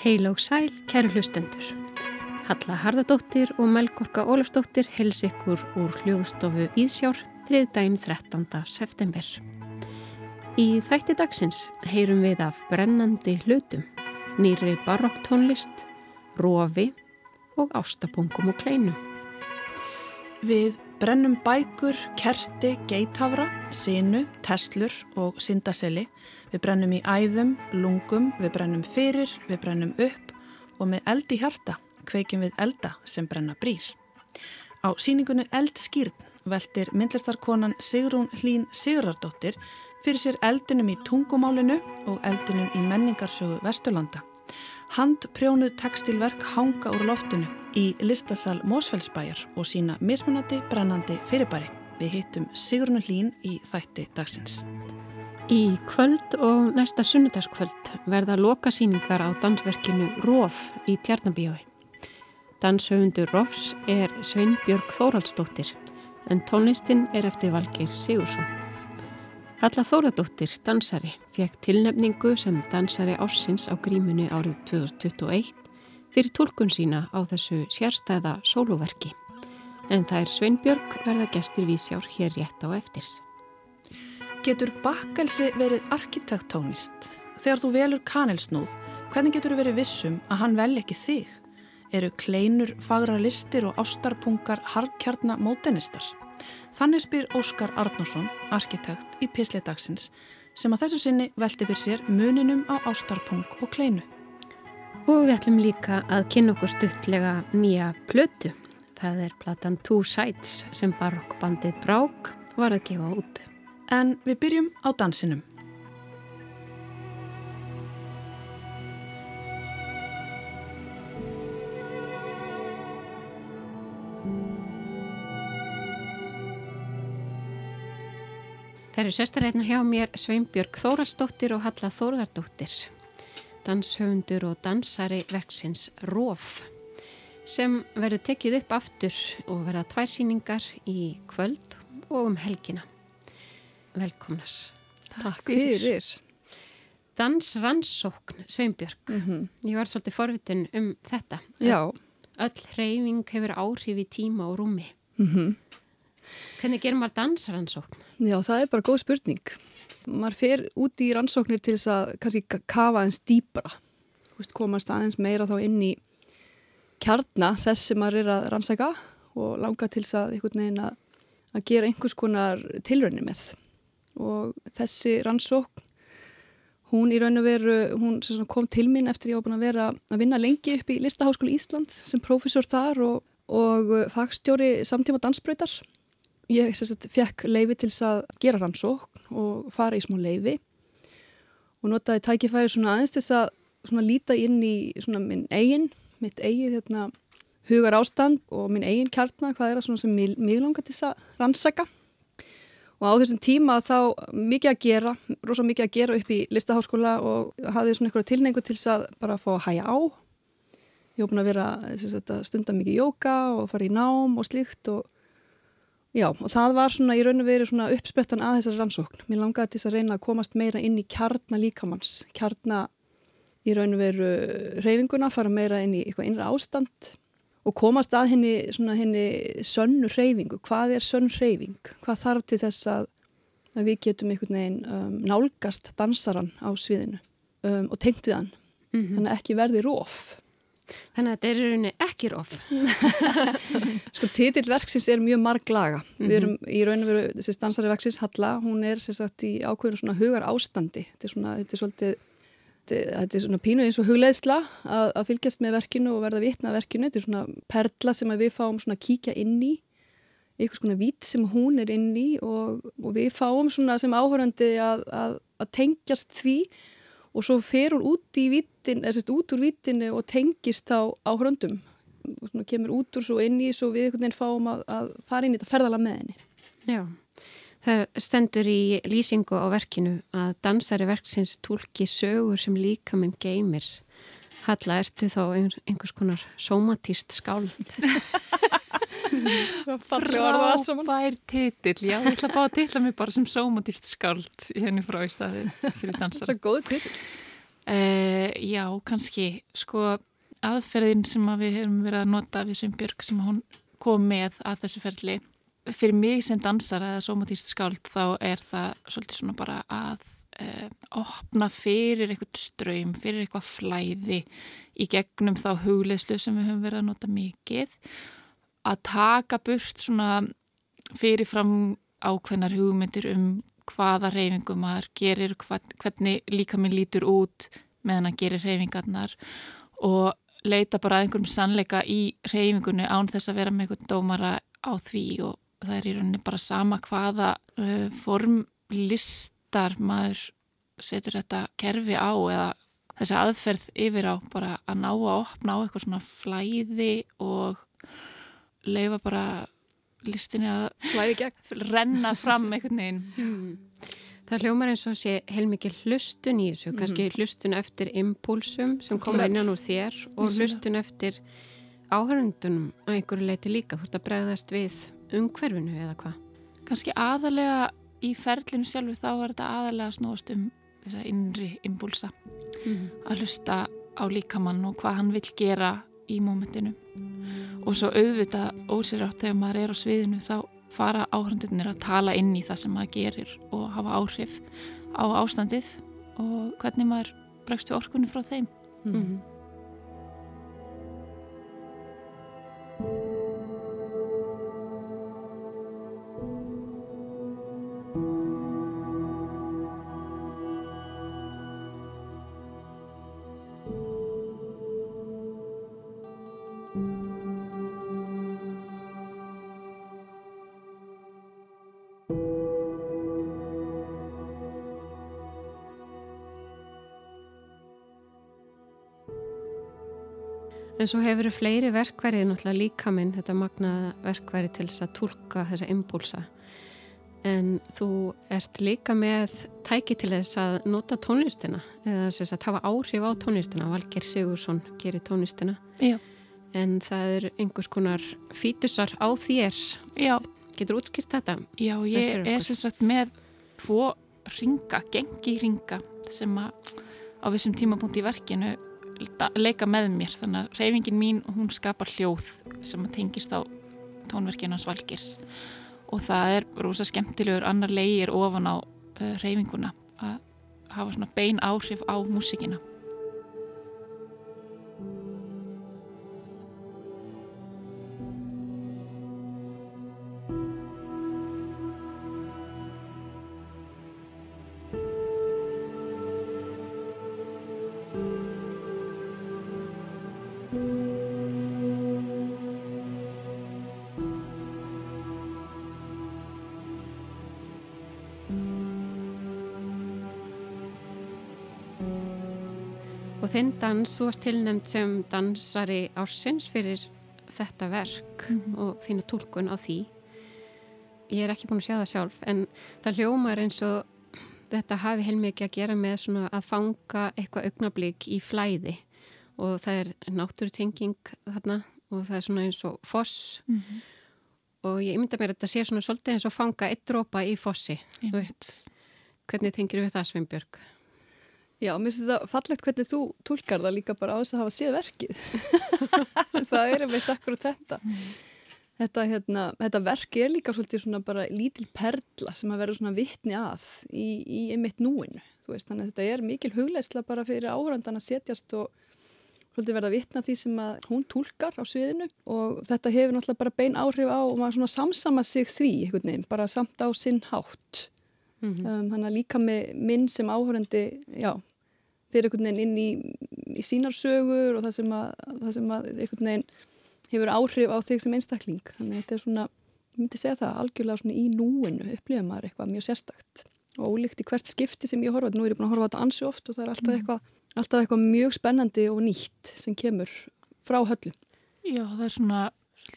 Heil og sæl, kæru hlustendur. Halla Harðardóttir og Melgorka Ólafsdóttir hels ykkur úr hljóðstofu Íðsjár 3. daginn 13. september. Í þætti dagsins heyrum við af brennandi hlutum, nýri barokktónlist, rofi og ástapungum og kleinum. Við brennum bækur, kerti, geithafra, sinu, testlur og syndaseli Við brennum í æðum, lungum, við brennum fyrir, við brennum upp og með eld í hjarta kveikjum við elda sem brenna brýr. Á síningunni Eldskýrn veldir myndlistarkonan Sigrún Hlín Sigurardóttir fyrir sér eldunum í tungumálinu og eldunum í menningarsögu Vesturlanda. Handprjónuð tekstilverk hanga úr loftinu í listasal Mósfellsbæjar og sína mismunandi brennandi fyrirbæri. Við hittum Sigrún Hlín í þætti dagsins. Í kvöld og næsta sunnudagskvöld verða lokasýningar á dansverkinu Róf í Tjarnabíói. Danshöfundur Rófs er Sveinbjörg Þóraldsdóttir en tónlistin er eftir Valgeir Sigursson. Halla Þóradóttir, dansari, fekk tilnefningu sem dansari ássins á grímunni árið 2021 fyrir tólkun sína á þessu sérstæða sóluverki. En það er Sveinbjörg verða gestur vísjár hér rétt á eftir. Getur bakkelsi verið arkitektónist? Þegar þú velur kanelsnúð, hvernig getur þú verið vissum að hann vel ekki þig? Eru kleinur, fagra listir og ástarpungar harkjarna mótenistar? Þannig spyr Óskar Arnósson, arkitekt í Pisleidagsins, sem að þessu sinni velti fyrir sér muninum á ástarpung og kleinu. Og við ætlum líka að kynna okkur stuttlega nýja plötu. Það er platan Two Sides sem barokkbandið Brák var að gefa út. En við byrjum á dansinum. Það eru sérstarleitna hjá mér Sveinbjörg Þóraldsdóttir og Halla Þóraldóttir, danshöfundur og dansari verksins ROF, sem verður tekið upp aftur og verða tværsýningar í kvöld og um helgina velkomnar. Takk fyrir. Dansrannsókn, Sveinbjörg. Mm -hmm. Ég var svolítið forvitin um þetta. Já. Öll hreyfing hefur áhrif í tíma og rúmi. Mm -hmm. Hvernig gerir maður dansrannsókn? Já, það er bara góð spurning. Maður fer út í rannsóknir til þess að kannski kafa eins dýbra. Komast aðeins meira þá inn í kjarna þess sem maður er að rannsæka og langa til þess að, að, að gera einhvers konar tilrönni með og þessi rannsókn hún í raun og veru, hún kom til mín eftir ég var búin að vera að vinna lengi upp í Listaháskóli Ísland sem profesor þar og, og fagstjóri samtíma dansbröytar. Ég sagt, fekk leifi til þess að gera rannsókn og fara í smá leifi og notaði tækifæri svona aðeins til þess að líta inn í minn eigin, mitt eigin hérna, hugar ástand og minn eigin kjartna, hvað er það sem mig langar til þess að rannsaka. Og á þessum tíma þá mikið að gera, rosa mikið að gera upp í listaháskóla og hafði svona einhverja tilneingu til þess að bara fá að hæja á. Ég hef búin að vera stundar mikið jóka og fara í nám og slíkt og já, og það var svona í raun og veri svona uppsprettan að þessari rannsókn. Mér langaði til þess að reyna að komast meira inn í kjarna líkamanns, kjarna í raun og veru reyfinguna, fara meira inn í eitthvað innra ástand og komast að henni, svona, henni sönnu hreyfingu, hvað er sönn hreyfing? Hvað þarf til þess að, að við getum einhvern veginn um, nálgast dansaran á sviðinu um, og tengt við hann. Mm -hmm. þannig að ekki verði róf Þannig að þetta er í rauninni ekki róf Sko titillverksins er mjög marg laga mm -hmm. við erum í rauninu veru, þessi dansari verksins Halla, hún er sagt, í ákveðinu svona hugar ástandi þetta er svona, þetta er svolítið þetta er svona pínu eins og hugleðsla að, að fylgjast með verkinu og verða vitna verkinu, þetta er svona perla sem við fáum svona kíkja inn í einhvers konar vít sem hún er inn í og, og við fáum svona sem áhörandi að, að, að tengjast því og svo fer hún út í vítin, eða sérst út úr vítinu og tengist þá áhörandum og svona kemur út úr svo inn í svo við einhvern veginn fáum að fara inn í þetta ferðala með henni Já Það stendur í lýsingu á verkinu að dansari verksins tólki sögur sem líka minn geymir. Halla, ertu þá einhvers konar somatíst skáld? Frábær titill, já, ég ætla að fá að titla mig bara sem sómatist skáld henni frá í staði fyrir dansara. Það er góð titill. Uh, já, kannski, sko, aðferðin sem að við hefum verið að nota við Sveinbjörg sem hún kom með að þessu ferli, fyrir mig sem dansara eða sómatist skáld þá er það svolítið svona bara að uh, opna fyrir eitthvað ströym, fyrir eitthvað flæði í gegnum þá hugleislu sem við höfum verið að nota mikið að taka burt svona fyrirfram ákveðnar hugmyndir um hvaða reyfingu maður gerir, hvernig líka minn lítur út meðan að gerir reyfingarnar og leita bara að einhverjum sannleika í reyfingunni án þess að vera með einhvern dómara á því og það er í rauninni bara sama hvaða uh, formlistar maður setur þetta kerfi á eða þessi aðferð yfir á bara að ná að opna á eitthvað svona flæði og leifa bara listinni að renna fram einhvern veginn hmm. Það hljómar eins og sé heilmikið hlustun í þessu, mm. kannski hlustun eftir impulsum sem koma innan úr þér og hlustun eftir áhörundunum að einhverju leiti líka, þú ert að bregðast við umhverfinu eða hvað? Kannski aðalega í ferlinu sjálfu þá er þetta aðalega snóðast um þessa innri impulsa mm. að hlusta á líkamann og hvað hann vil gera í mómentinu og svo auðvita ósirátt þegar maður er á sviðinu þá fara áhrundunir að tala inn í það sem maður gerir og hafa áhrif á ástandið og hvernig maður bregst við orkunni frá þeim mm -hmm. En svo hefur þau fleiri verkverði, náttúrulega líka minn, þetta magnaða verkverði til þess að tólka þessa impulsa. En þú ert líka með tæki til þess að nota tónlistina, eða þess að hafa áhrif á tónlistina. Valger Sigursson gerir tónlistina. Já. En það er einhvers konar fítusar á þér. Já. Getur útskýrt þetta? Já, ég er sem sagt með tvo ringa, gengi ringa, sem að á þessum tímapunkt í verkinu leika með mér. Þannig að reyfingin mín hún skapar hljóð sem tengist á tónverkinu hans valgirs og það er rosa skemmtilegur annar leigir ofan á uh, reyfinguna að hafa svona bein áhrif á músikina þinn dans, þú varst tilnæmt sem dansari ársins fyrir þetta verk mm -hmm. og þína tólkun á því. Ég er ekki búin að sjá það sjálf en það hljómar eins og þetta hafi heilmikið að gera með svona að fanga eitthvað augnablík í flæði og það er náttúrutenging þarna og það er svona eins og foss mm -hmm. og ég mynda mér að þetta sé svona svolítið eins og fanga eitt drópa í fossi. Hvernig tengir við það Sveinbjörg? Já, mér finnst þetta fallegt hvernig þú tólkar það líka bara á þess að hafa séð verkið. það er einmitt akkurat þetta. Mm. Þetta, hérna, þetta verki er líka svolítið svona bara lítil perla sem að vera svona vittni að í, í einmitt núinu. Veist, þannig að þetta er mikil hugleisla bara fyrir áhrandan að setjast og svolítið verða vittna því sem að hún tólkar á sviðinu og þetta hefur náttúrulega bara bein áhrif á og maður svona samsama sig því, veginn, bara samt á sinn hátt. Mm -hmm. um, þannig að líka með minn sem áhörandi já, fyrir einhvern veginn inn í, í sínarsögur og það sem að, það sem að einhvern veginn hefur áhrif á þig sem einstakling þannig að þetta er svona, ég myndi segja það algjörlega svona í núinu upplifa maður eitthvað mjög sérstakt og ólíkt í hvert skipti sem ég horfa, nú er ég búin að horfa þetta ansi oft og það er alltaf mm. eitthvað, alltaf eitthvað mjög spennandi og nýtt sem kemur frá höllum. Já, það er svona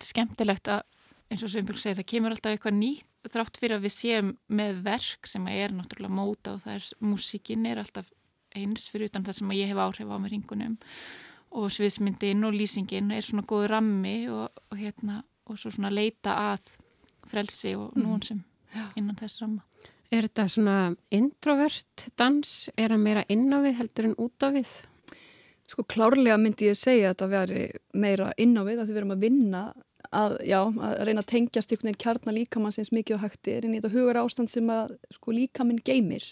skemmtilegt að eins og sem ég segi, það kemur alltaf eitthvað nýtt þrátt fyrir að við séum með verk sem er náttúrulega móta og það er, músikinn er alltaf eins fyrir utan það sem ég hef áhrif á með ringunum og sviðsmyndin og lýsingin er svona góð rammi og, og hérna og svo svona leita að frelsi og núansum innan þess ramma. Er þetta svona introvert dans? Er það meira inn á við heldur en út á við? Sko klárlega myndi ég segja að þetta veri meira inn á við að við verum að vinna að, já, að reyna að tengjast einhvern veginn kjarnar líkamann sem mikið og hægt er inn í þetta hugur ástand sem að sko líkaminn geymir.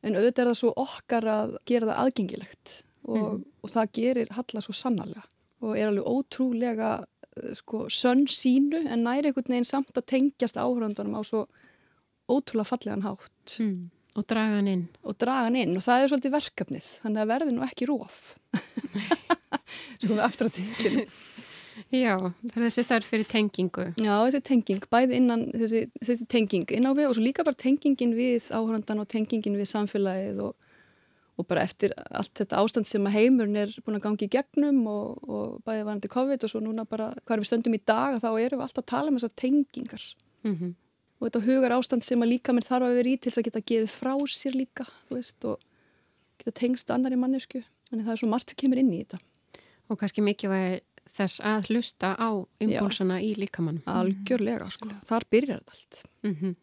En auðvitað er það svo okkar að gera það aðgengilegt og, mm. og það gerir Halla svo sannarlega og er alveg ótrúlega eh, sko sönn sínu en næri einhvern veginn samt að tengjast áhöröndunum á svo ótrúlega fallegan hátt. Mm. Og draga hann inn. Og draga hann inn og það er svolítið verkefnið, þannig að verði nú ekki róf. Svo við aftur á tíkinu. Já, það er þessi þarf fyrir tengingu. Já, þessi tenging, bæði innan þessi, þessi tenging inn á við og svo líka bara tengingin við áhörndan og tengingin við samfélagið og, og bara eftir allt þetta ástand sem að heimurinn er búin að gangi í gegnum og, og bæði varandi COVID og svo núna bara hvað við stöndum í dag þá erum við alltaf að tala um þessar tengingar. Mm -hmm og þetta hugar ástand sem að líka mér þarf að vera í til þess að geta gefið frá sér líka veist, og geta tengst annar í mannesku þannig það er svo margt sem kemur inn í þetta Og kannski mikið var þess að hlusta á impulsana í líkamann Algjörlega, sko. þar byrjar þetta allt mm -hmm.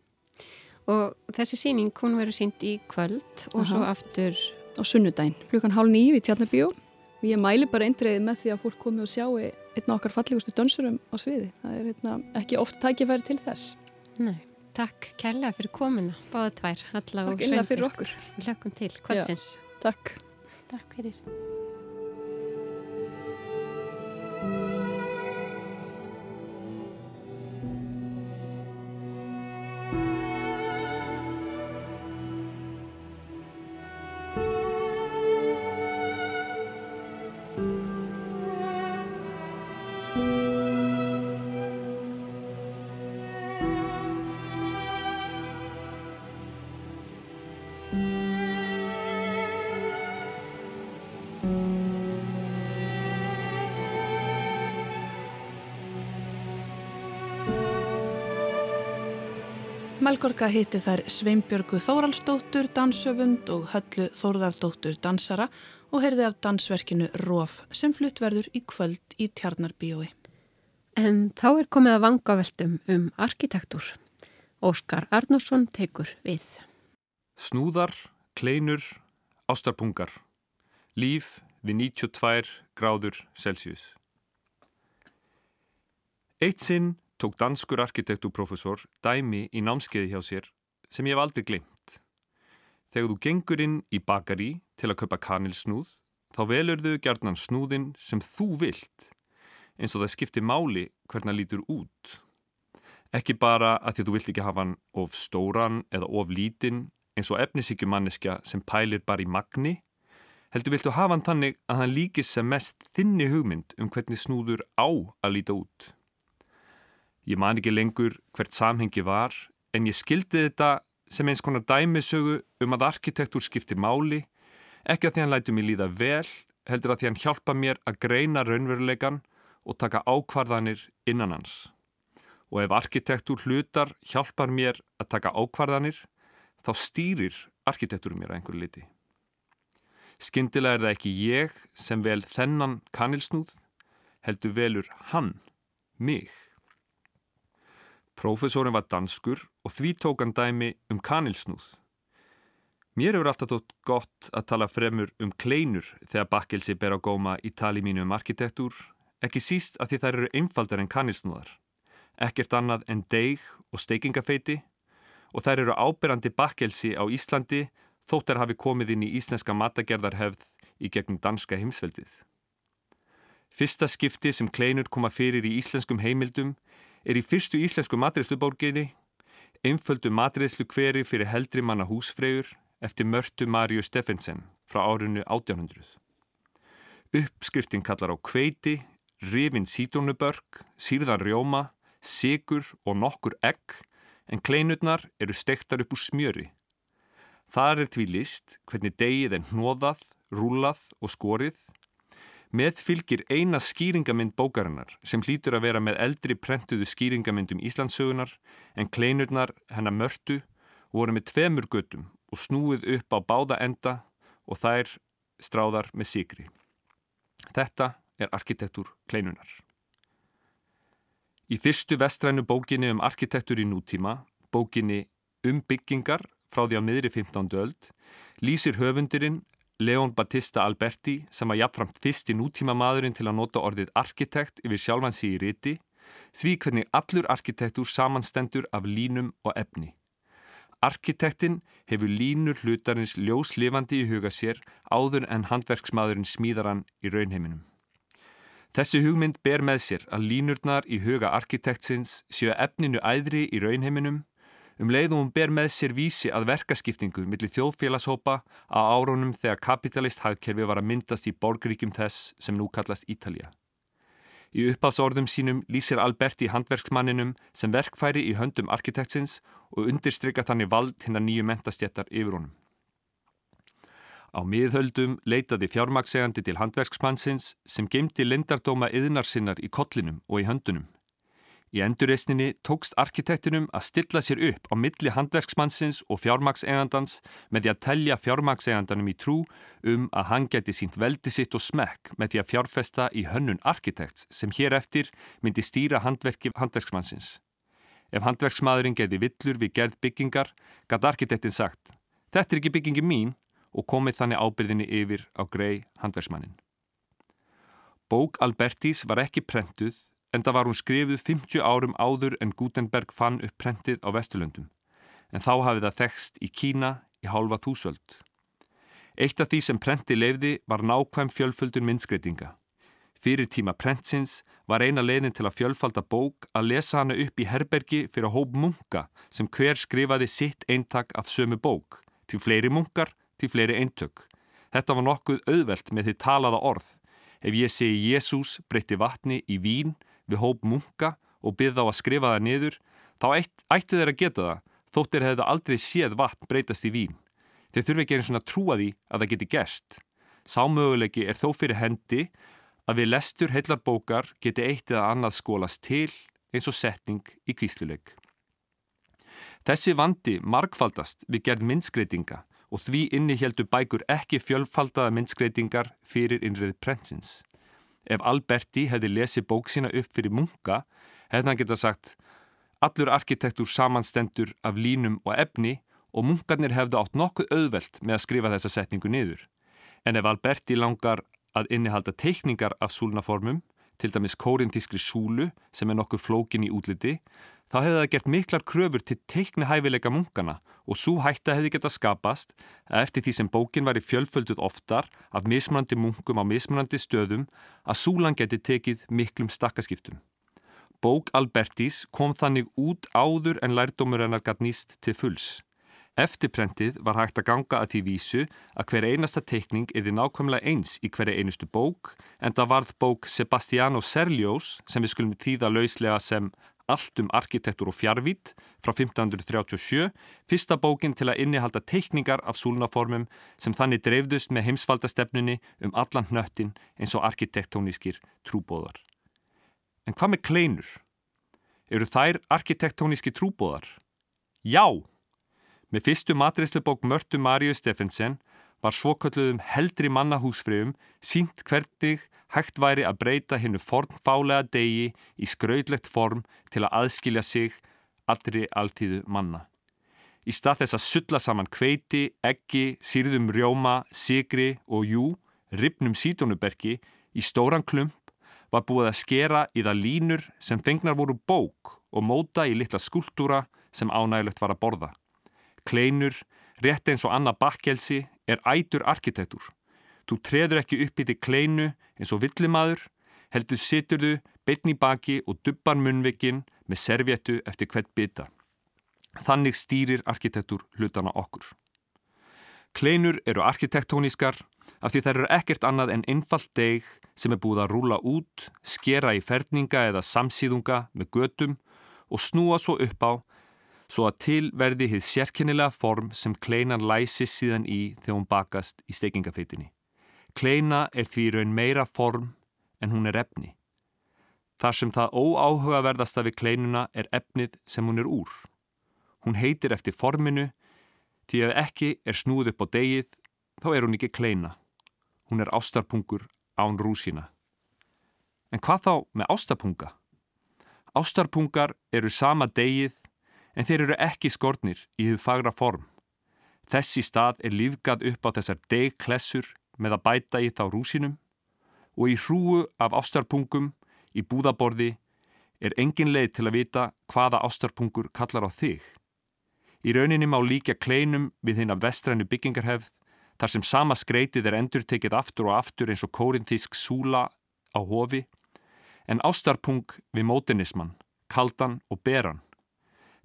Og þessi síning hún verður sínt í kvöld og Aha. svo aftur á sunnudaginn, klukkan hálf nýju í Tjarnabíu og ég mæli bara eindreiði með því að fólk komi og sjáu einna okkar fallegustu dansurum á sviði það er einna, ekki oft tækifæri til þess Nei. Takk kærlega fyrir komuna, báða tvær, Halla. Takk einlega fyrir okkur. Við lökum til, kvöldsins. Melgorka hitti þær Sveinbjörgu Þóraldsdóttur, dansöfund og Höllu Þórðardóttur dansara og heyrði af dansverkinu Róf sem flutt verður í kvöld í Tjarnarbíói. En þá er komið að vangaveltum um arkitektúr. Óskar Arnórsson tekur við. Snúðar, kleinur, ástarpungar. Líf við 92 gráður Celsius. Eitt sinn tók danskur arkitektúrprofessor dæmi í námskeiði hjá sér sem ég hef aldrei glimt. Þegar þú gengur inn í bakari til að köpa kanilsnúð þá velur þau gerðnan snúðin sem þú vilt eins og það skiptir máli hvernig það lítur út. Ekki bara að því að þú vilt ekki hafa hann of stóran eða of lítinn eins og efnisíkjumanniska sem pælir bara í magni heldur viltu hafa hann þannig að hann líkist sem mest þinni hugmynd um hvernig snúður á að líta út. Ég man ekki lengur hvert samhengi var en ég skildi þetta sem eins konar dæmisögu um að arkitektúr skiptir máli, ekki að því hann lætu mig líða vel, heldur að því hann hjálpa mér að greina raunveruleikan og taka ákvarðanir innan hans. Og ef arkitektúr hlutar hjálpar mér að taka ákvarðanir, þá stýrir arkitektúr mér að einhverju liti. Skyndilega er það ekki ég sem vel þennan kanilsnúð, heldur velur hann, mig. Profesorinn var danskur og því tók hann dæmi um kanilsnúð. Mér hefur alltaf þótt gott að tala fremur um kleinur þegar bakkelsi ber á góma í tali mínu um arkitektúr, ekki síst að því þær eru einfaldar en kanilsnúðar. Ekkert annað en deig og steikingafeiti og þær eru áberandi bakkelsi á Íslandi þótt þær hafi komið inn í íslenska matagerðarhefð í gegnum danska heimsveldið. Fyrsta skipti sem kleinur koma fyrir í íslenskum heimildum er í fyrstu íslensku matreðsluborginni, einföldu matreðslu hveri fyrir heldri manna húsfreyjur eftir mörtu Marju Steffensen frá árinu 1800. Uppskriftin kallar á kveiti, rifin sítónubörg, sírðan rjóma, sigur og nokkur egg en kleinurnar eru stektar upp úr smjöri. Þar er því list hvernig degið er hnoðað, rúlað og skorið Með fylgir eina skýringamind bókarinnar sem hlýtur að vera með eldri prentuðu skýringamindum Íslandsögunar en kleinurnar hennar mörtu voru með tveimur göttum og snúið upp á báða enda og þær stráðar með sigri. Þetta er arkitektur kleinunar. Í fyrstu vestrænu bókinni um arkitektur í nútíma, bókinni Um byggingar frá því á miðri 15. öld, lýsir höfundurinn Leon Battista Alberti sem að jafnframt fyrst í nútíma maðurinn til að nota orðið arkitekt yfir sjálfansi í riti, því hvernig allur arkitektur samanstendur af línum og efni. Arkitektin hefur línur hlutarins ljóslifandi í huga sér áður en handverksmaðurinn smíðar hann í raunheiminum. Þessi hugmynd ber með sér að línurnar í huga arkitektsins séu efninu æðri í raunheiminum um leiðum hún ber með sér vísi að verkaskiptingu millir þjóðfélagshópa á árunum þegar kapitalist hagkerfi var að myndast í borgríkjum þess sem nú kallast Ítalija. Í uppháðsorðum sínum lýsir Alberti handverksmanninum sem verkfæri í höndum arkitektsins og undirstrykkar þannig vald hinn að nýju mentastjættar yfir honum. Á miðhöldum leitaði fjármaksegandi til handverksmannsins sem gemdi lindardóma yðnarsinnar í kollinum og í höndunum. Í endurreysninni tókst arkitektinum að stilla sér upp á milli handverksmannsins og fjármaksegandans með því að telja fjármaksegandanum í trú um að hann geti sínt veldi sitt og smekk með því að fjárfesta í hönnun arkitekts sem hér eftir myndi stýra handverki handverksmannsins. Ef handverksmaðurinn geti villur við gerð byggingar, gæti arkitektin sagt Þetta er ekki byggingi mín og komið þannig ábyrðinni yfir á grei handverksmannin. Bók Albertís var ekki prentuð enda var hún skrifuð 50 árum áður en Gutenberg fann upp prentið á Vesturlöndum, en þá hafið það þekst í Kína í hálfa þúsöld. Eitt af því sem prenti lefði var nákvæm fjölföldun myndskreitinga. Fyrir tíma prentsins var eina leiðin til að fjölfalda bók að lesa hana upp í herbergi fyrir hóp munka sem hver skrifaði sitt eintak af sömu bók, til fleiri munkar, til fleiri eintök. Þetta var nokkuð auðvelt með því talaða orð. Ef ég segi Jésús breytti vatni í vín, við hóp munka og byrða á að skrifa það niður, þá ættu þeir að geta það, þóttir hefðu aldrei séð vatn breytast í vín. Þeir þurfi ekki eins og að trúa því að það geti gerst. Sámögulegi er þó fyrir hendi að við lestur heillar bókar geti eitt eða annað skólast til eins og setning í kvísluleik. Þessi vandi markfaldast við gerð myndskreitinga og því inni heldur bækur ekki fjölfaldaða myndskreitingar fyrir innrið prensins. Ef Alberti hefði lesið bók sína upp fyrir munka, hefði hann geta sagt Allur arkitektur samanstendur af línum og efni og munkarnir hefðu átt nokkuð auðvelt með að skrifa þessa setningu niður. En ef Alberti langar að innihalda teikningar af súlnaformum, til dæmis kórintískri súlu sem er nokkuð flókin í útliti, þá hefði það gert miklar kröfur til teikni hæfileika munkana og svo hætta hefði geta skapast að eftir því sem bókin var í fjölfölduð oftar af mismunandi munkum á mismunandi stöðum að súlan geti tekið miklum stakkaskiptum. Bók Albertís kom þannig út áður en lærdómur hennar gæt nýst til fulls. Eftirprentið var hægt að ganga að því vísu að hver einasta teikning er því nákvæmlega eins í hverja einustu bók en það varð bók Sebastiano Serliós sem við skulum þýða lauslega sem Allt um arkitektur og fjárvít frá 1537, fyrsta bókin til að innihalda teikningar af súlnaformum sem þannig dreifðust með heimsfaldastefnunni um allan hnöttin eins og arkitektónískir trúbóðar. En hvað með kleinur? Eru þær arkitektóníski trúbóðar? Já! Með fyrstu matreðslubók Mörtu Maríu Steffensen var svokölluðum heldri mannahúsfröðum sínt hvernig hægt væri að breyta hennu formfálega degi í skrautlegt form til að aðskilja sig allri alltíðu manna. Í stað þess að sulla saman kveiti, eggi, sýrðum rjóma, sigri og jú, ripnum sítónubergi í stóran klump var búið að skera í það línur sem fengnar voru bók og móta í litla skultúra sem ánægilegt var að borða. Kleinur, rétt eins og Anna Bakkelsi, er ætur arkitektur. Þú treður ekki upp í því kleinu eins og villimaður, heldur situr þú beitn í baki og dubbar munveikin með servjettu eftir hvert bytta. Þannig stýrir arkitektur hlutana okkur. Kleinur eru arkitektónískar af því þær eru ekkert annað en einfallt deg sem er búið að rúla út, skera í ferninga eða samsýðunga með götum og snúa svo upp á svo að til verði hið sérkennilega form sem kleinan læsi síðan í þegar hún bakast í steikingafeitinni. Kleina er því raun meira form en hún er efni. Þar sem það óáhugaverðasta við kleinuna er efnið sem hún er úr. Hún heitir eftir forminu því ef ekki er snúð upp á degið þá er hún ekki kleina. Hún er ástarpungur án rúsina. En hvað þá með ástapunga? Ástarpungar eru sama degið en þeir eru ekki skornir í þau fagra form. Þessi stað er lífgað upp á þessar degklessur með að bæta í þá rúsinum og í hrúu af ástarpungum í búðaborði er engin leið til að vita hvaða ástarpungur kallar á þig. Í rauninni má líka kleinum við af vestrænu byggingarhefð þar sem sama skreitið er endur tekið aftur og aftur eins og kórinþísk súla á hofi en ástarpung við mótinismann, kaldan og beran.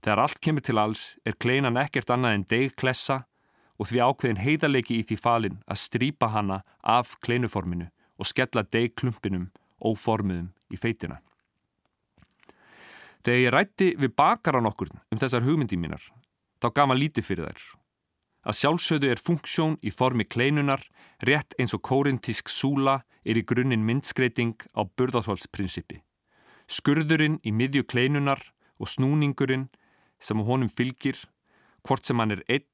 Þegar allt kemur til alls er kleinan ekkert annað en degklessa og því ákveðin heiðarleiki í því falin að strýpa hana af kleinuforminu og skella degklumpinum óformuðum í feitina. Þegar ég rætti við bakaran okkur um þessar hugmyndi mínar, þá gaf maður lítið fyrir þær. Að sjálfsögðu er funksjón í formi kleinunar rétt eins og kórintísk súla er í grunninn myndskreiting á burðáþválsprinsippi. Skurðurinn í miðju kleinunar og snúningurinn sem honum fylgir, hvort sem hann er einn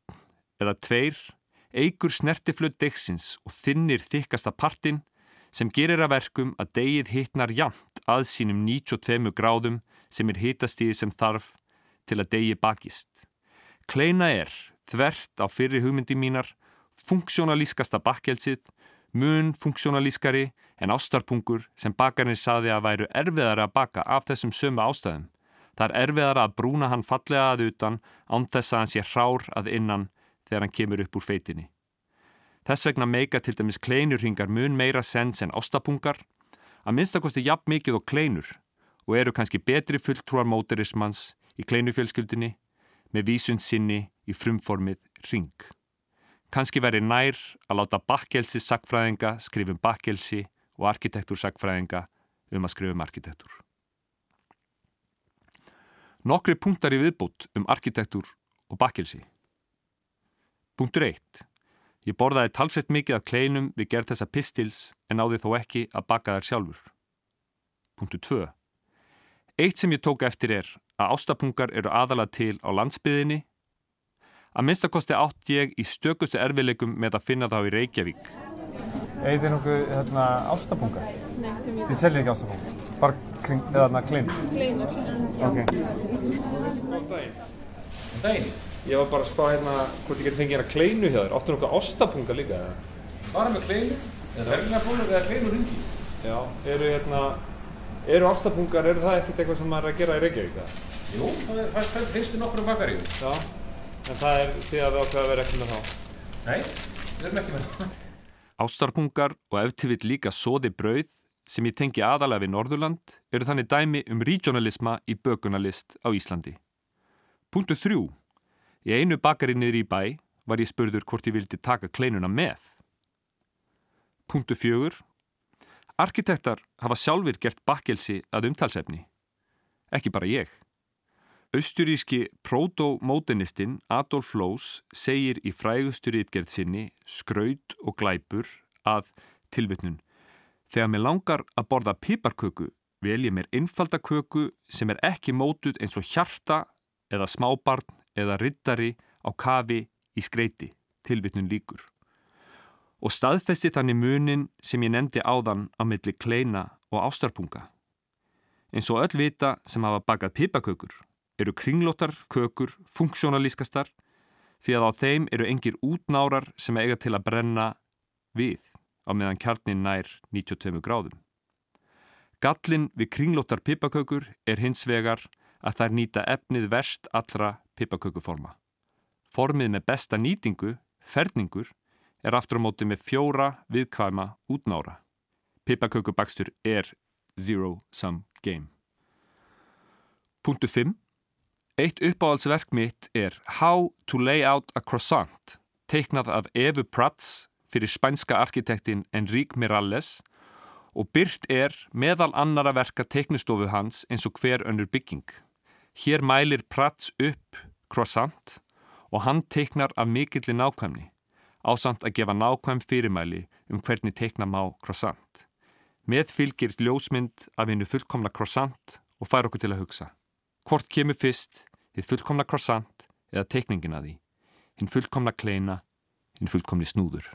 eða tveir, eigur snertiflöð degsins og þinnir þykkasta partin sem gerir að verkum að degið hittnar jamt að sínum 92 gráðum sem er hittastíði sem þarf til að degi bakist. Kleina er, þvert á fyrri hugmyndi mínar, funksjónalískasta bakkelsið, mun funksjónalískari en ástarpungur sem bakarnir saði að væru erfiðar að baka af þessum sömu ástæðum. Það er erfiðar að brúna hann fallega að utan án þess að hann sé hrár að innan þegar hann kemur upp úr feitinni. Þess vegna meika til dæmis kleinurhingar mun meira sens en ástapungar, að minnstakosti jafn mikið og kleinur og eru kannski betri fulltrúar móterismans í kleinufjölskyldinni með vísund sinni í frumformið ring. Kanski veri nær að láta bakkelsi sagfræðinga skrifum bakkelsi og arkitektur sagfræðinga um að skrifum arkitektur. Nokkri punktar í viðbútt um arkitektur og bakkelsi. Punktur 1. Ég borðaði talsveit mikið af kleinum við gerð þessa pistils en náði þó ekki að baka þær sjálfur. Punktur 2. Eitt sem ég tók eftir er að ástapungar eru aðalað til á landsbyðinni. Að minnstakosti átt ég í stökustu erfileikum með að finna þá í Reykjavík. Egið þið nokkuð hérna, ástapungar? Nei, þið seljið ekki ástapungar? Bara kring, eða hérna kleinur? Kleinur. Ok. Góð daginn. Daginn? Ég var bara að spá hérna hvort ég geti fengið hérna kleinu hjá þér. Áttu nokkuð ástapunga líka? Bara með kleinu? Eða verðinarpungar eða kleinu ringi? Já, eru hérna, eru ástapungar, eru það ekkert eitthvað sem maður er að gera í Reykjavík það? Jú, það er- það það finnst þið nokkrum bakaríum. Já, en það er því að við ákveða að vera ekki með þá. Nei, við erum ekki með það. Ástarpungar og ef til vill líka sóði brauð sem ég tengi aðalega við Norðurland eru þannig dæmi um regionalisma í bökunarlist á Íslandi. Punktu þrjú. Í einu bakari niður í bæ var ég spurður hvort ég vildi taka kleinuna með. Punktu fjögur. Arkitektar hafa sjálfur gert bakkelsi að umtalsefni. Ekki bara ég. Austuríski proto-mótenistinn Adolf Loos segir í frægustu rítgerð sinni Skraut og glæpur að tilvittnun. Þegar mér langar að borða piparköku vel ég mér einfalda köku sem er ekki mótuð eins og hjarta eða smábarn eða rittari á kafi í skreiti, tilvittnun líkur. Og staðfesti þannig munin sem ég nefndi áðan á milli kleina og ástarpunga. Eins og öll vita sem hafa bakað pipakökur eru kringlóttar kökur funksjónalískastar því að á þeim eru engir útnárar sem eiga til að brenna við á meðan kjarnin nær 92 gráðum. Gallin við kringlóttar pipakökur er hins vegar að þær nýta efnið verst allra pipakökuforma. Formið með besta nýtingu, ferningur, er aftur á móti með fjóra viðkvæma útnára. Pipakökubakstur er zero sum game. Punktu 5. Eitt uppáhaldsverk mitt er How to lay out a croissant, teiknað af Evu Prats fyrir spænska arkitektin Enrique Miralles og byrt er meðal annara verka teiknustofu hans eins og hver önnur bygging. Hér mælir Prats upp croissant og hann teiknar af mikilli nákvæmni, ásamt að gefa nákvæm fyrirmæli um hvernig teikna má croissant. Með fylgir ljósmynd af hennu fullkomna croissant og fær okkur til að hugsa. Hvort kemur fyrst, þið fullkomna croissant eða teikningin að því, hinn fullkomna kleina, hinn fullkomni snúður.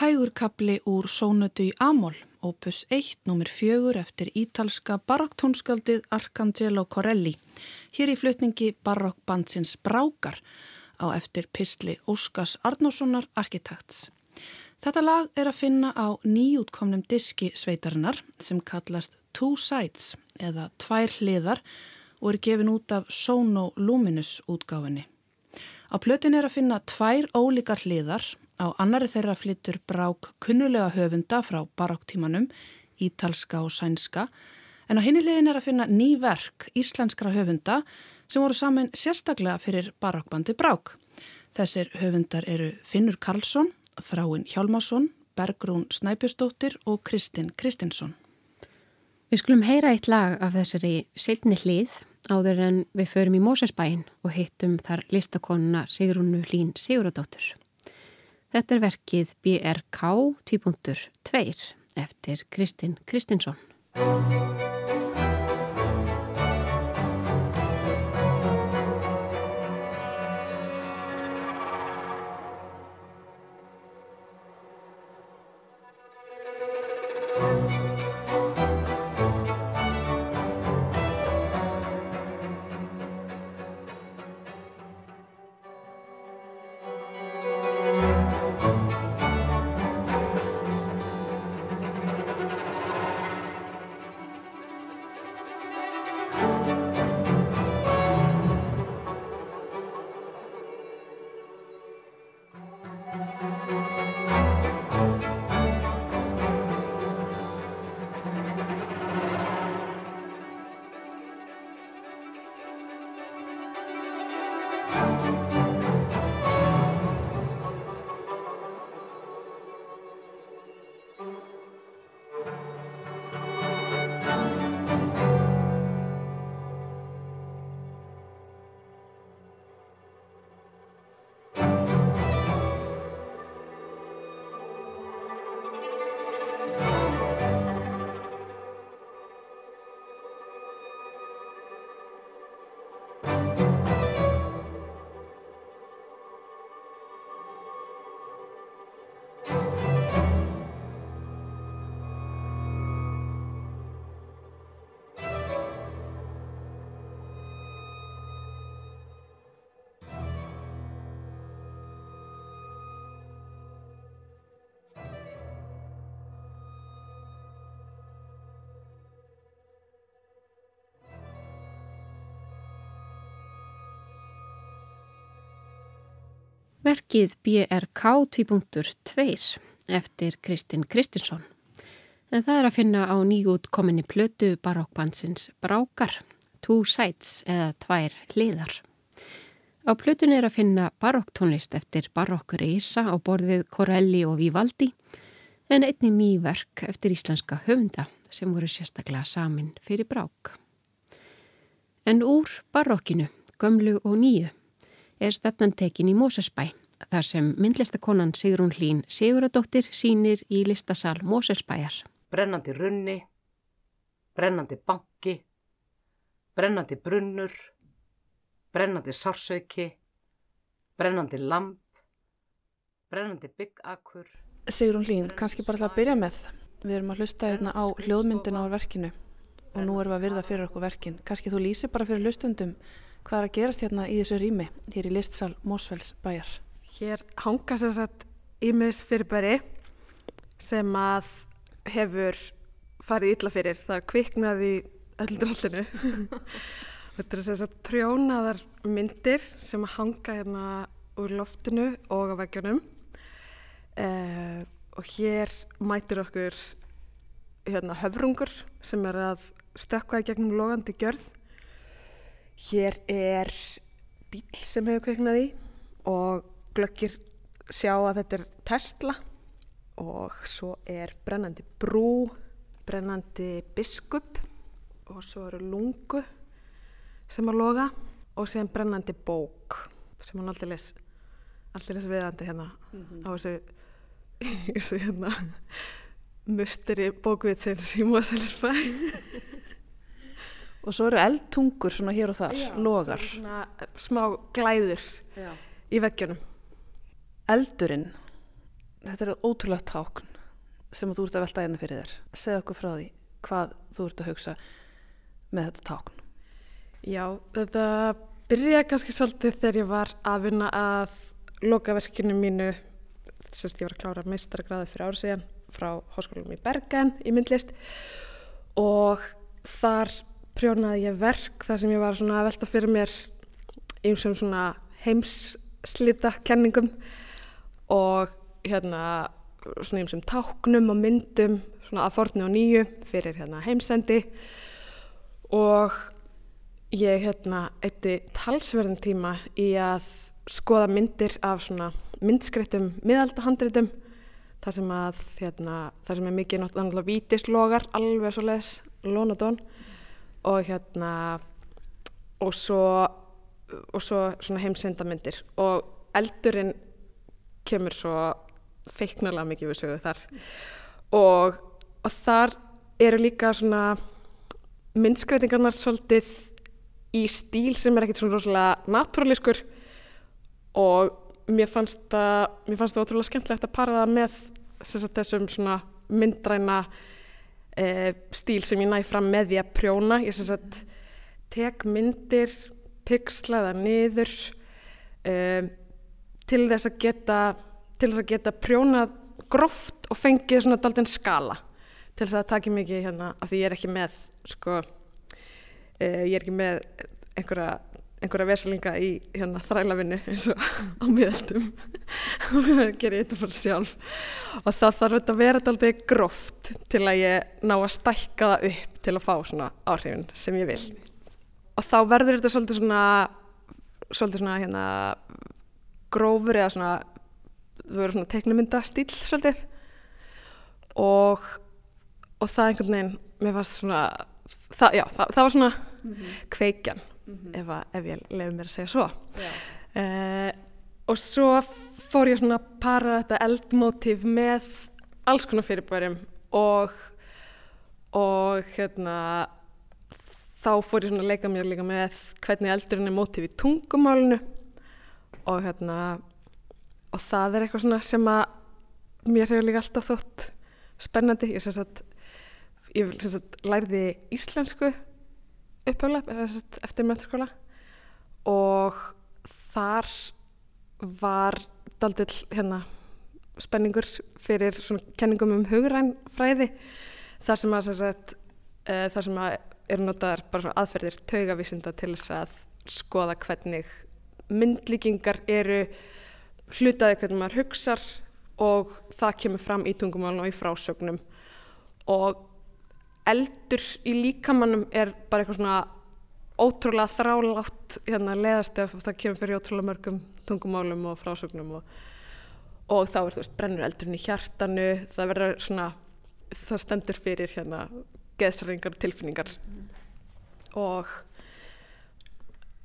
Hægur kapli úr Sónötu í Amol, opus 1, nummer 4 eftir ítalska barokktónskaldið Arcangelo Corelli, hér í flutningi barokkbandsins Brákar á eftir pistli Óskars Arnóssonar arkitekts. Þetta lag er að finna á nýjútkomnum diski sveitarinnar sem kallast Two Sides eða Tvær hliðar og er gefin út af Sono Luminous útgáfinni. Á plötin er að finna tvær ólíkar hliðar, á annari þeirra flyttur brák kunnulega höfunda frá barokktímanum, ítalska og sænska, en á hinni hliðin er að finna ný verk íslenskra höfunda sem voru saman sérstaklega fyrir barokkbandi brák. Þessir höfundar eru Finnur Karlsson, Þráin Hjálmarsson, Bergrún Snæpjustóttir og Kristinn Kristinsson. Við skulum heyra eitt lag af þessari setni hlið áður en við förum í Mósesbæin og hittum þar listakonuna Sigrúnu Hlín Siguradóttur. Þetta er verkið BRK 2.2 eftir Kristinn Kristinsson. Verkið BRK 2.2 eftir Kristinn Kristinsson. En það er að finna á nýjútkominni plötu barokkbansins Brákar, Two Sides eða Tvær hliðar. Á plötun er að finna barokktónlist eftir barokkur Ísa á borðið Corelli og Vivaldi en einni ný verk eftir íslenska höfunda sem voru sérstaklega samin fyrir brák. En úr barokkinu, gömlu og nýju er stefnantekin í Mósesbæ þar sem myndlistakonan Sigrún Hlín Siguradóttir sínir í listasal Mósesbæjar. Brennandi runni, brennandi banki, brennandi brunnur, brennandi sársauki, brennandi lamp, brennandi byggakur. Sigrún Hlín, kannski bara til að byrja með. Við erum að hlusta hérna á hljóðmyndina á verkinu og nú erum við að virða fyrir okkur verkin. Kannski þú lýsir bara fyrir hlustundum hvað er að gerast hérna í þessu rými, hér í listsal Mósfells bæjar. Hér hanga sér satt ímis fyrirbæri sem að hefur farið illa fyrir. Það er kviknað í öll drallinu. Þetta er sér satt prjónaðar myndir sem hanga hérna úr loftinu og á veggjónum. Uh, og hér mætir okkur hérna, höfrungur sem er að stökka í gegnum logandi gjörð. Hér er bíl sem hefur kveiknað í og glöggir sjá að þetta er Tesla og svo er brennandi brú, brennandi biskup og svo eru lungu sem að loga og sem brennandi bók sem hann alltaf les alltaf les viðandi hérna mm -hmm. á þessu, þessu hérna musteri bókvitsins í Moselsbæ Og svo eru eldtungur svona hér og þar, Já, logar. svona smá glæður Já. í veggjunum Eldurinn, þetta er ótrúlega tákn sem þú ert að velta einna fyrir þér. Segð okkur frá því hvað þú ert að hugsa með þetta tákn. Já, þetta byrjaði kannski svolítið þegar ég var að vinna að lokaverkinu mínu, að ég var að klára meistaragráði fyrir árið síðan frá háskólanum í Bergen í myndlist og þar prjónaði ég verk þar sem ég var að velta fyrir mér eins og svona heimsslita kenningum og hérna svona eins og táknum og myndum svona að fornu og nýju fyrir hérna heimsendi. Og ég hérna eitti talsverðin tíma í að skoða myndir af svona myndskreittum miðaldahandritum þar sem að hérna, þar sem er mikið náttúrulega vítislogar alveg svo les lónadón og hérna og svo, og svo svona heimsendamindir og eldurinn kemur svo feiknarlega mikið við sögu þar og, og þar eru líka svona myndskreitingarnar svolítið í stíl sem er ekkert svona rosalega natúralískur og mér fannst það, mér fannst það ótrúlega skemmtilegt að para það með þessum svona myndræna e, stíl sem ég næ fram með því að prjóna. Ég sagt, tek myndir, pixlaða niður e, til þess að geta, þess að geta prjónað gróft og fengið svona daldinn skala til þess að það takir mikið hérna af því ég er ekki með sko, e, ég er ekki með einhverja einhverja vesalinga í hérna þrælavinnu eins og á miðaldum og það ger ég þetta fyrir sjálf. Og það þarf þetta að vera alltaf gróft til að ég ná að stækka það upp til að fá svona áhrifin sem ég vil. Og þá verður þetta svolítið svona svolítið svona hérna grófur eða svona þú verður svona teiknumynda stíl svolítið og og það einhvern veginn mér var svona það, já, það, það var svona mm -hmm. kveikjan mm -hmm. ef, að, ef ég lefði mér að segja svo uh, og svo fór ég svona að para þetta eldmótíf með alls konar fyrirbærum og og hérna þá fór ég svona að leika mér líka með hvernig eldurinn er mótíf í tungumálinu og hérna og það er eitthvað svona sem að mér hefur líka alltaf þótt spennandi. Ég, sagt, ég sagt, lærði íslensku upphjálega eftir meðskóla og þar var daldill hérna spenningur fyrir svona kenningum um hugræn fræði. Þar sem að, sagt, e, þar sem að eru notaðar bara svona aðferðir taugavísinda til þess að skoða hvernig myndlíkingar eru hlutaði hvernig maður hugsar og það kemur fram í tungumálun og í frásögnum og eldur í líkamannum er bara eitthvað svona ótrúlega þrálátt hérna, leðast ef það kemur fyrir ótrúlega mörgum tungumálum og frásögnum og, og þá er þú veist brennur eldurinn í hjartanu það verður svona það stendur fyrir hérna geðsræringar tilfinningar mm. og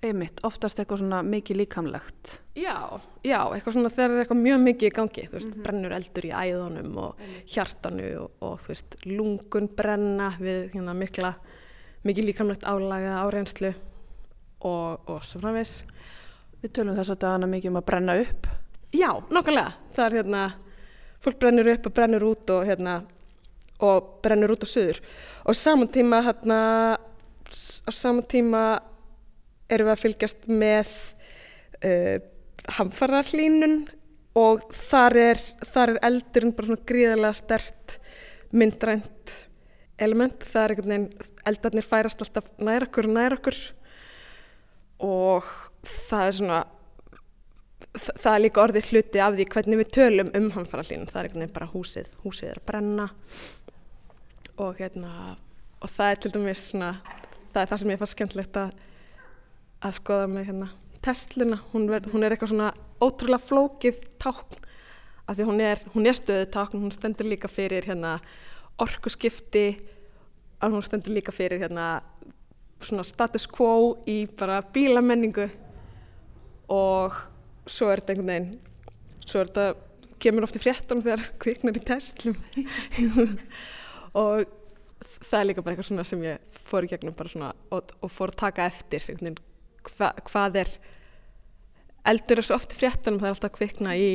einmitt, oftast eitthvað svona mikið líkamlegt. Já, já, eitthvað svona þegar er eitthvað mjög mikið í gangi, þú veist, mm -hmm. brennur eldur í æðunum og hjartanu og, og þú veist, lungun brenna við hérna mikla, mikið líkamlegt álæga áreynslu og, og svo framvegs Við tölum þess að það er mikið um að brenna upp. Já, nokkulega, það er hérna fólk brennur upp og brennur út og hérna og brennur út á söður og saman tíma hérna á saman tíma erum við að fylgjast með uh, hamfarallínun og þar er, þar er eldurinn bara svona gríðarlega stert myndrænt element. Það er einhvern veginn, eldarnir færast alltaf nær okkur og nær okkur og það er svona, það, er líka orðið hluti af því hvernig við tölum um hamfarallínun. Það er einhvern veginn bara húsið, húsið er að brenna og hérna, og það er til dæmis svona, það er það sem ég fannst skemmtilegt að að skoða með hérna. Tesluna, hún, ver, hún er eitthvað svona ótrúlega flókið tákn af því hún er, er stöðu tákn, hún stendur líka fyrir hérna orkuskipti hún stendur líka fyrir hérna status quo í bara bílamenningu. Og svo er þetta einhvern veginn svo er þetta, kemur oft í fréttunum þegar kviknar í Teslum. Og það er líka bara eitthvað sem ég fór í gegnum og, og fór að taka eftir einhvern veginn hva, hvað er eldur er svo oft fréttunum það er alltaf kvikna í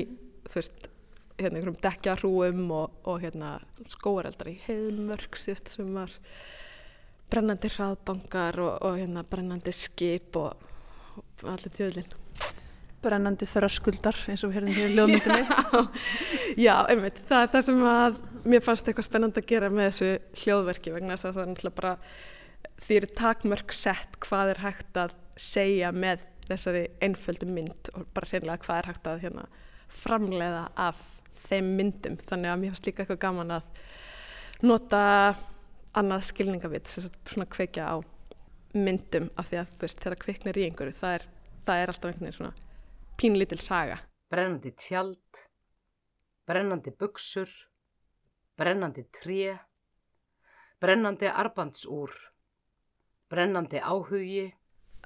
þú veist, hérna, einhverjum dekjarúum og, og hérna, skóareldar í heiðmörk síðast sem var brennandi hraðbankar og, og hérna, brennandi skip og, og allir djöðlinn. Brennandi þröskuldar eins og við herðum hér í ljóðmyndinni. Já, einmitt, það er það sem að mér fannst eitthvað spennandi að gera með þessu hljóðverki vegna þess að það er náttúrulega bara því eru takmörk sett hvað er hægt að segja með þessari einföldu mynd og bara hreinlega hvað er hægt að hérna, framleiða af þeim myndum. Þannig að mér finnst líka eitthvað gaman að nota annað skilningavitt svona kveikja á myndum af því að þú veist þegar kveiknir í einhverju það er, það er alltaf einhvern veginn svona pínlítil saga. Brennandi tjald, brennandi buksur, brennandi tré, brennandi arbandsúr, brennandi áhugi,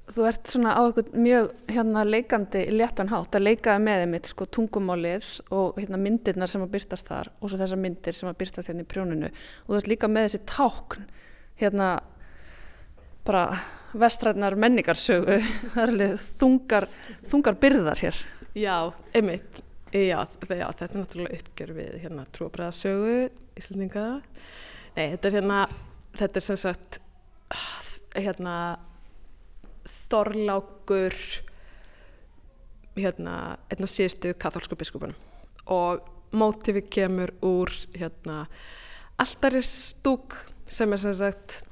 Þú ert svona á eitthvað mjög hérna, leikandi léttan hátt að leikaði með einmitt sko, tungumálið og hérna, myndirnar sem að byrtast þar og svo þessar myndir sem að byrtast hérna í prjóninu. Og þú ert líka með þessi tákn hérna bara vestræðnar menningarsögu þungar, þungar byrðar hér. Já, einmitt. Já, já þetta er náttúrulega uppgjör við hérna trúabræðasögu Íslandinga Nei, þetta er hérna þetta er sem sagt hérna Þorlákur hérna einn af síðustu katholsku biskupunum og mótifi kemur úr hérna alltaristúk sem er sem sagt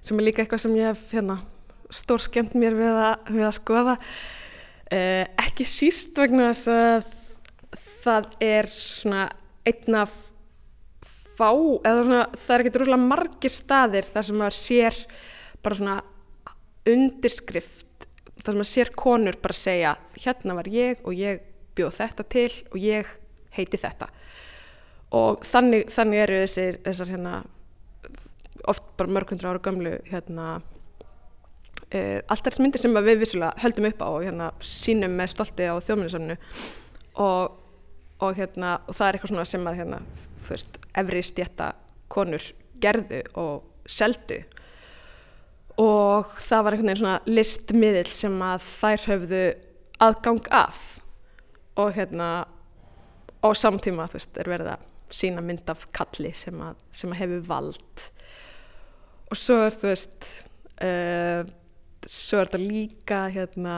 sem er líka eitthvað sem ég hef hérna stór skemmt mér við að, við að skoða. Eh, ekki síst vegna þess að það er svona einn af fá, eða svona það er ekki drúlega margir staðir þar sem maður sér bara svona undirskrift þar sem maður sér konur bara segja hérna var ég og ég bjóð þetta til og ég heiti þetta. Og þannig, þannig eru þessir, þessar hérna oft bara mörgundra ára gamlu hérna uh, allt þess myndir sem við vissulega höldum upp á og hérna sínum með stolti á þjóðminnisamnu og, og hérna og það er eitthvað svona sem að hérna þú veist, efri stjætta konur gerðu og seldu og það var einhvern veginn svona listmiðil sem að þær höfðu aðgang að. Og hérna á samtíma þú veist er verið að sína mynd af kalli sem að, sem að hefur vald. Og svo er þú veist uh, svo er þetta líka hérna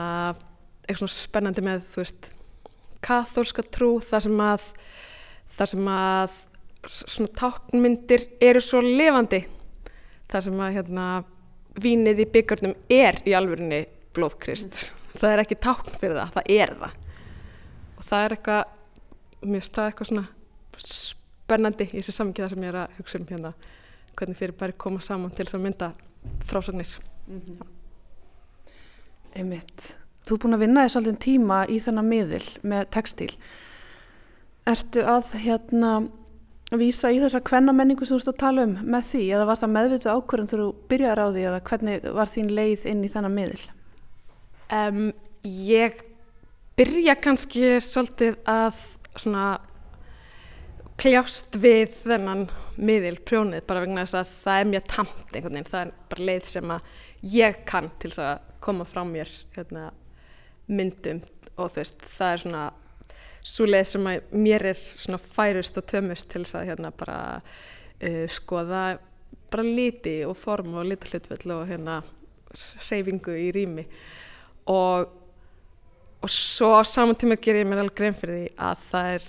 eitthvað svona spennandi með þú veist kathólska trú þar sem að þar sem að svona táknmyndir eru svo lifandi. Þar sem að hérna vínið í byggarnum er í alvörinni blóðkrist. Það er ekki tákn fyrir það, það er það. Og það er eitthvað mér það eitthvað svona spennandi í þessi samkíða sem ég er að hugsa um hérna hvernig fyrir bara koma saman til þess að mynda frásagnir. Mm -hmm. Einmitt. Þú er búin að vinna í svolítið tíma í þennan miðil með textíl. Ertu að hérna vísa í þessa kvennamenningu sem þú ert að tala um með því eða var það meðvitu ákvörðum þegar þú byrjar á því eða hvernig var þín leið inn í þennan miðil? Um, ég byrja kannski svolítið að svona kljást við þennan miðil prjónið bara vegna þess að það er mjög tamt einhvern veginn, það er bara leið sem að ég kann til þess að koma frá mér hérna, myndum og þú veist, það er svona svo leið sem að mér er svona færust og tömust til þess að hérna bara uh, skoða bara liti og form og litalutvill og hérna hreyfingu í rými. Og og svo á saman tíma ger ég mér alveg grein fyrir því að það er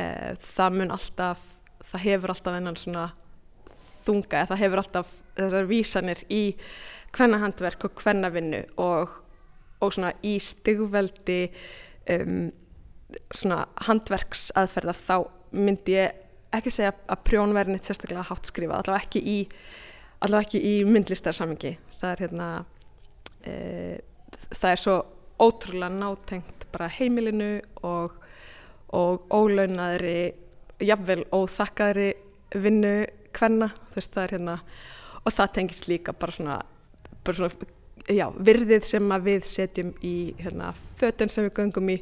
uh, það mun alltaf það hefur alltaf einan svona þunga, eða það hefur alltaf þessar vísanir í hvennahandverk og hvennavinnu og, og svona í stigveldi um svona handverksaðferða þá myndi ég ekki segja að prjón verði neitt sérstaklega hátt skrifað, allavega ekki í allavega ekki í myndlistarsamingi það er hérna e, það er svo ótrúlega nátengt bara heimilinu og, og ólaunaðri jafnvel óþakkaðri vinnu hvenna, þú veist það er hérna og það tengist líka bara svona, bara svona já, virðið sem við setjum í hérna, fötun sem við göngum í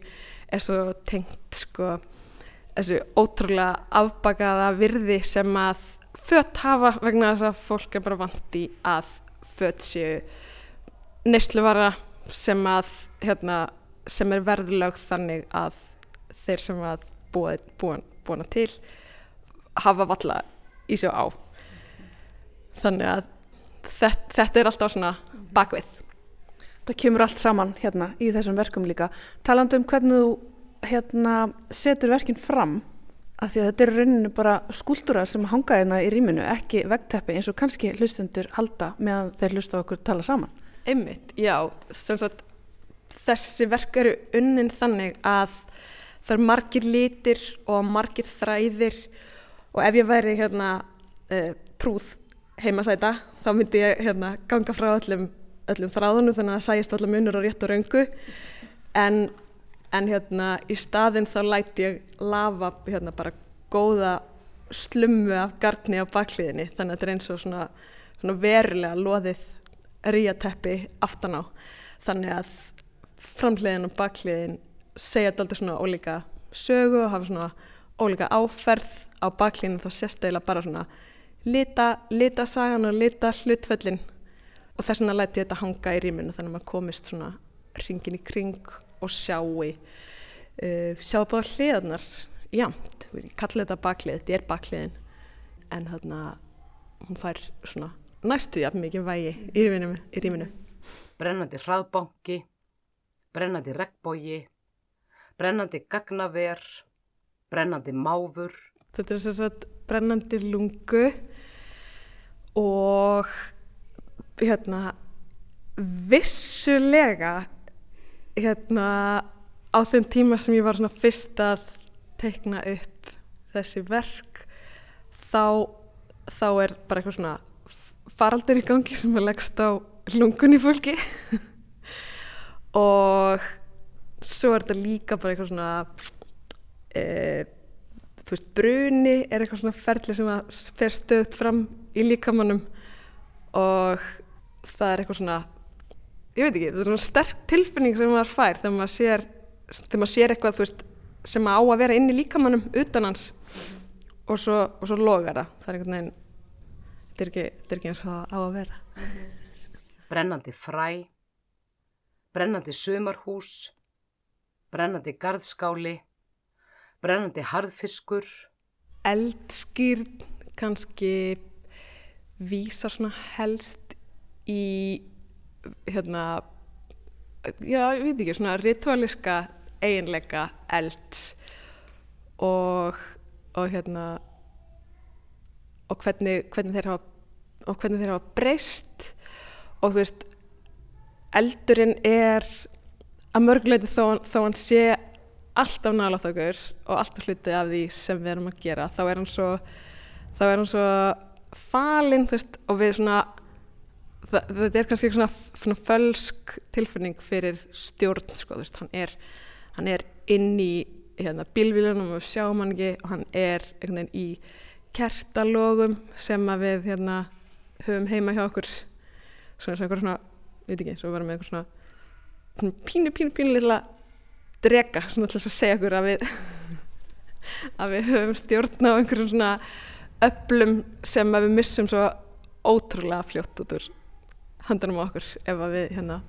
er svo tengt sko þessu ótrúlega afbakaða virði sem að fött hafa vegna þess að fólk er bara vant í að fött séu nesluvara sem að hérna, sem er verðlög þannig að þeir sem að búin, búin til hafa valla í sig á. Þannig að þetta, þetta er alltaf svona bakvið Það kemur allt saman hérna í þessum verkum líka. Talandi um hvernig þú hérna setur verkin fram að því að þetta er rauninu bara skúltúrar sem hanga hérna í rýminu, ekki vegteppi eins og kannski hlustendur halda meðan þeir hlusta okkur tala saman. Einmitt, já, sem sagt þessi verk eru unnin þannig að það eru margir litir og margir þræðir og ef ég væri hérna uh, prúð heimasæta þá myndi ég hérna ganga frá öllum, öllum þráðunum þannig að það sæjast allar munur á rétt og raungu en, en hérna í staðinn þá læti ég lafa hérna bara góða slummu af gardni á bakliðinni þannig að þetta er eins og svona, svona verulega loðið ríateppi aftan á. Þannig að framhliðin og bakliðin segja þetta alltaf svona ólíka sögu og hafa svona ólíka áferð. Á bakliðinu þá sérstæðilega bara svona lita, lita sagan og lita hlutföllin og þess vegna læti ég þetta hanga í rýminu þannig að maður komist svona ringin í kring og sjáu uh, sjáu báða hliðarnar jamt, ég kalli þetta baklið þetta er bakliðin en þarna hún fær svona næstu jafn mikið vægi í rýminu, í rýminu. Brennandi hraðbanki, brennandi regnbógi, brennandi gagnaver, brennandi máfur. Þetta er svo að brennandi lungu og hérna vissulega hérna á þeim tíma sem ég var svona fyrst að teikna upp þessi verk þá, þá er bara eitthvað svona faraldur í gangi sem er leggst á lungun í fólki. Og svo er þetta líka bara eitthvað svona e, þú veist, bruni er eitthvað svona ferli sem að fer stöðt fram í líkamannum og það er eitthvað svona ég veit ekki, það er svona sterk tilfinning sem maður fær þegar maður sér, þegar maður sér eitthvað veist, sem á að vera inn í líkamannum utan hans. Og svo, og svo logar það, það er einhvern veginn þetta er ekki, þetta er ekki eins og það á að vera. Brennandi fræ brennandi sumarhús brennandi garðskáli brennandi harðfiskur. Eldskýrn kannski vísar svona helst í hérna já, ég veit ekki, svona ritualiska eiginleika eld og og hérna og hvernig, hvernig þeir hafa og hvernig þeir hafa breyst. Og þú veist eldurinn er að mörguleiti þó, þó hann sé alltaf nálátt okkur og alltaf hluti af því sem við erum að gera þá er hann svo, þá er hann svo falinn og við svona þetta er kannski svona, svona fölsk tilfinning fyrir stjórn sko, veist, hann, er, hann er inn í hérna, bílvílunum og sjáum hann ekki og hann er í kertalogum sem við hérna, höfum heima hjá okkur. Svona, svona, svona, veit ekki, svo varum við eitthvað svona pínu, pínu, pínu lilla drega svona til þess að segja okkur að við að við höfum stjórn á einhverjum svona öllum sem við missum svo ótrúlega fljótt út úr handunum á okkur ef við hérna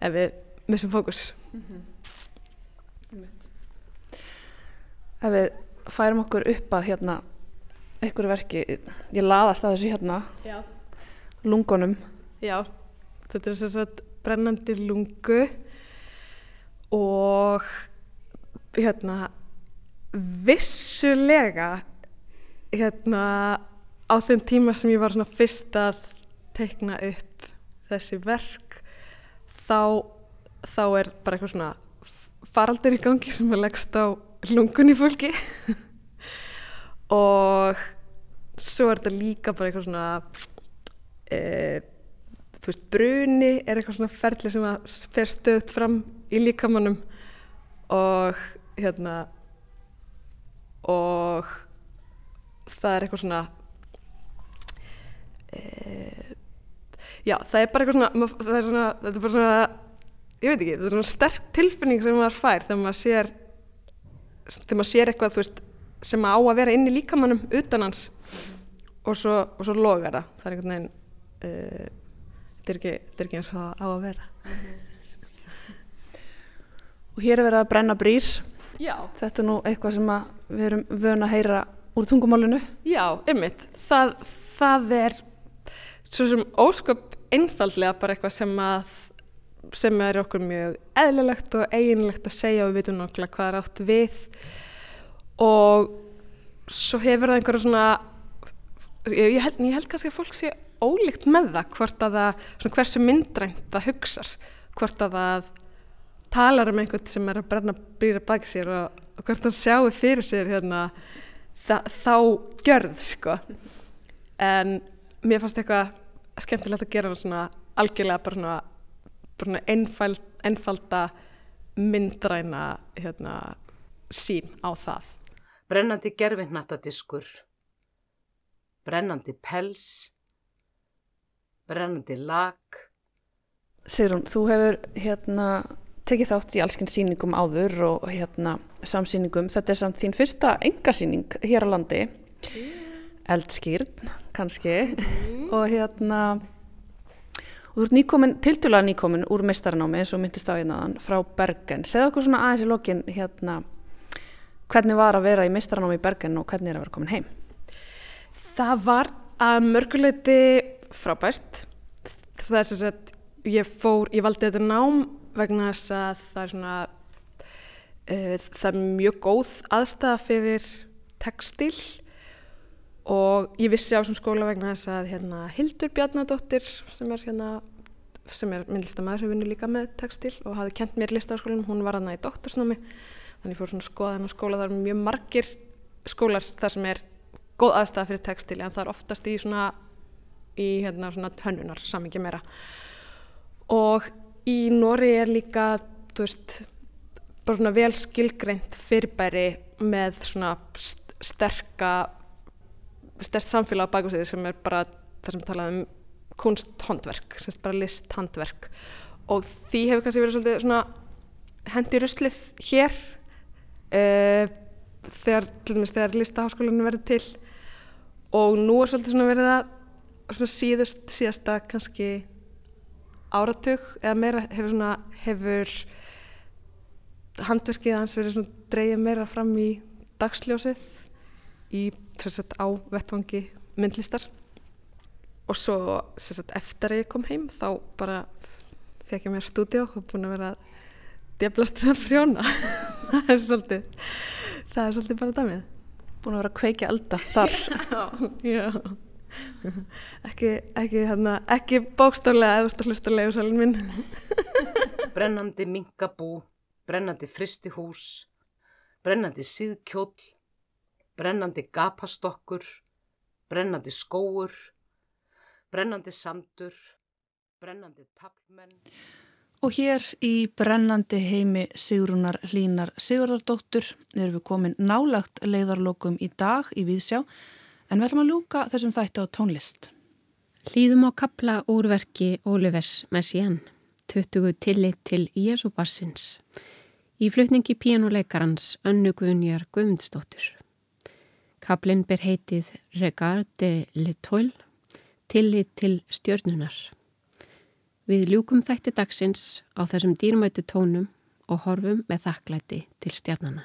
ef við missum fókus. Mm -hmm. Ef við færum okkur upp að hérna einhverju verki, ég laðast að þessu hérna. Já. lungunum. Já, þetta er svo að brennandi lungu og hérna vissulega hérna á þeim tíma sem ég var svona fyrst að teikna upp þessi verk þá, þá er bara eitthvað svona faraldur í gangi sem er leggst á lungun í fólki. Og svo er þetta líka bara eitthvað svona e, þú veist bruni er eitthvað svona ferli sem að fer stöðt fram í líkamannum og hérna og það er eitthvað svona e, já það er bara eitthvað svona það er svona, þetta er bara svona ég veit ekki, þetta er svona sterk tilfinning sem maður fær þegar maður sér þegar maður sér eitthvað veist, sem á að vera inn í líkamannum utan hans og svo, og svo logar það það er einhvern veginn uh, þetta er ekki, ekki eins og það á að vera og hér er verið að brenna brýr Já, Þetta er nú eitthvað sem við erum vön að heyra úr tungumálinu. já, ymmit. Það, það er svo sem ósköp einfaldlega bara eitthvað sem að sem er okkur mjög eðlilegt og eiginlegt að segja og við vitum nokkla hvað er átt við. Og svo hefur það einhverja svona ég, ég, held, ég held kannski að fólk sé ólíkt með það hvort að það, hversu myndrænt það hugsar, hvort að það talar um einhvern sem er að brenna brýra baki sér og, og hvort hann sjáu fyrir sér hérna þa, þá gjörð sko. En mér fannst eitthvað skemmtilegt að gera svona algjörlega bara svona, bara svona einfald, einfalda myndræna hérna, sín á það brennandi gerfinnattadiskur, brennandi pels, brennandi lag, Sigrún, þú hefur hérna tekið þátt í allskinn sýningum áður og hérna samsýningum. Þetta er samt þín fyrsta engasýning hér á landi. Eldskýrn, kannski. og hérna, og þú ert nýkomin, tildulega nýkomin úr meistarnámi eins og myndist á einnaðan frá Bergen. Segð okkur svona aðeins í lokin hérna, hvernig var að vera í meistarnámi í Bergen og hvernig er að vera komin heim? Það var að mörguleiti frábært. Það er sem sagt, ég fór, ég valdi þetta nám vegna þess að það er svona, uh, það er mjög góð aðstæða fyrir textil og ég vissi á þessum skóla vegna þess að hérna Hildur Bjarnadóttir sem er hérna, er myndlistamæður sem vinnur líka með textil og hafi kent mér listaháskólinum, hún var hana í doktorsnámi. Þannig ég fór svona að skoða hennar skóla, það er mjög margir skólar þar sem er góð aðstæða fyrir textil en það er oftast í svona í hérna svona hönnunar samingi meira. Og í Nóri er líka þú veist bara svona vel skilgreint fyrirbæri með svona st sterka stert samfélag á baku sig sem er bara það sem talað um kunsthandverk, sem er bara listhandverk og því hefur kannski verið svolítið svona hendi ruslið hér uh, þegar, þegar listaháskólinu verður til. Og nú er svolítið svona verið að svona síðust, síðasta kannski áratug eða meira hefur svona hefur handverkið hans verið svona dreigið meira fram í dagsljósið í sagt, á vettvangi myndlistar. Og svo sagt, eftir að ég kom heim þá bara fekk ég mér stúdíu og búin að vera að djöblast við að frjóna það er svolítið það er svolítið bara damið Búin að vera að kveikja elda þar. já, já. Ekki, ekki, hérna, ekki bókstálega eða þú ert að hlusta leigusalinn minn. Brennandi minkabú, brennandi fristihús, brennandi síðkjóll, brennandi gapastokkur, brennandi skóur, brennandi samdur, brennandi taplmenn. Og hér í brennandi heimi Sigrúnar Hlínar Sigurðardóttur erum við komin nálagt leiðarlokum í dag í Víðsjá en við ætlum að lúka þessum þætti á tónlist. Hlýðum á kapla úrverki Olivers Messiaen, 20 tillit til Jésu barsins, í flutningi píjánuleikarans Önnu Guðnjar Guðmundsdóttur. Kaplinn ber heitið Regarde l'Etoile, tillit til stjörnunar. Við ljúkum þætti dagsins á þessum dýrmætu tónum og horfum með þakklæti til stjarnana.